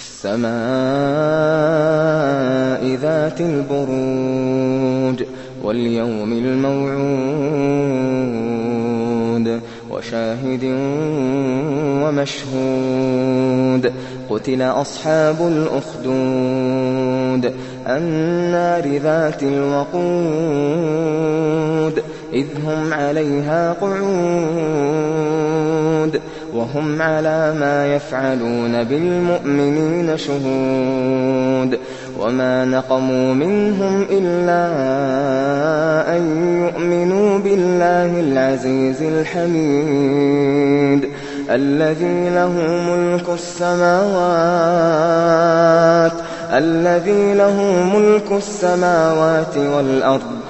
وَالسَّمَاءِ ذَاتِ الْبُرُوجِ وَالْيَوْمِ الْمَوْعُودِ وَشَاهِدٍ وَمَشْهُودٍ قُتِلَ أَصْحَابُ الْأُخْدُودِ النَّارِ ذَاتِ الْوَقُودِ إِذْ هُمْ عَلَيْهَا قُعُودٌ وَهُمْ عَلَىٰ مَا يَفْعَلُونَ بِالْمُؤْمِنِينَ شُهُودٌ وَمَا نَقَمُوا مِنْهُمْ إِلَّا أَن يُؤْمِنُوا بِاللَّهِ الْعَزِيزِ الْحَمِيدِ الَّذِي لَهُ مُلْكُ السَّمَاوَاتِ الَّذِي لَهُ مُلْكُ السَّمَاوَاتِ وَالْأَرْضِ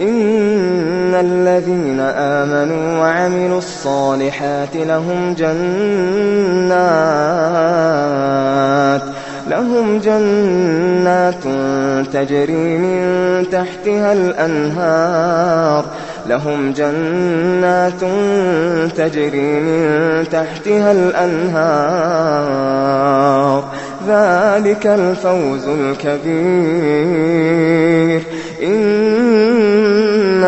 إِنَّ الَّذِينَ آمَنُوا وَعَمِلُوا الصَّالِحَاتِ لَهُمْ جَنَّاتٌ لهم جنات تجري من تحتها الأنهار لهم جنات تجري من تحتها الأنهار ذلك الفوز الكبير إن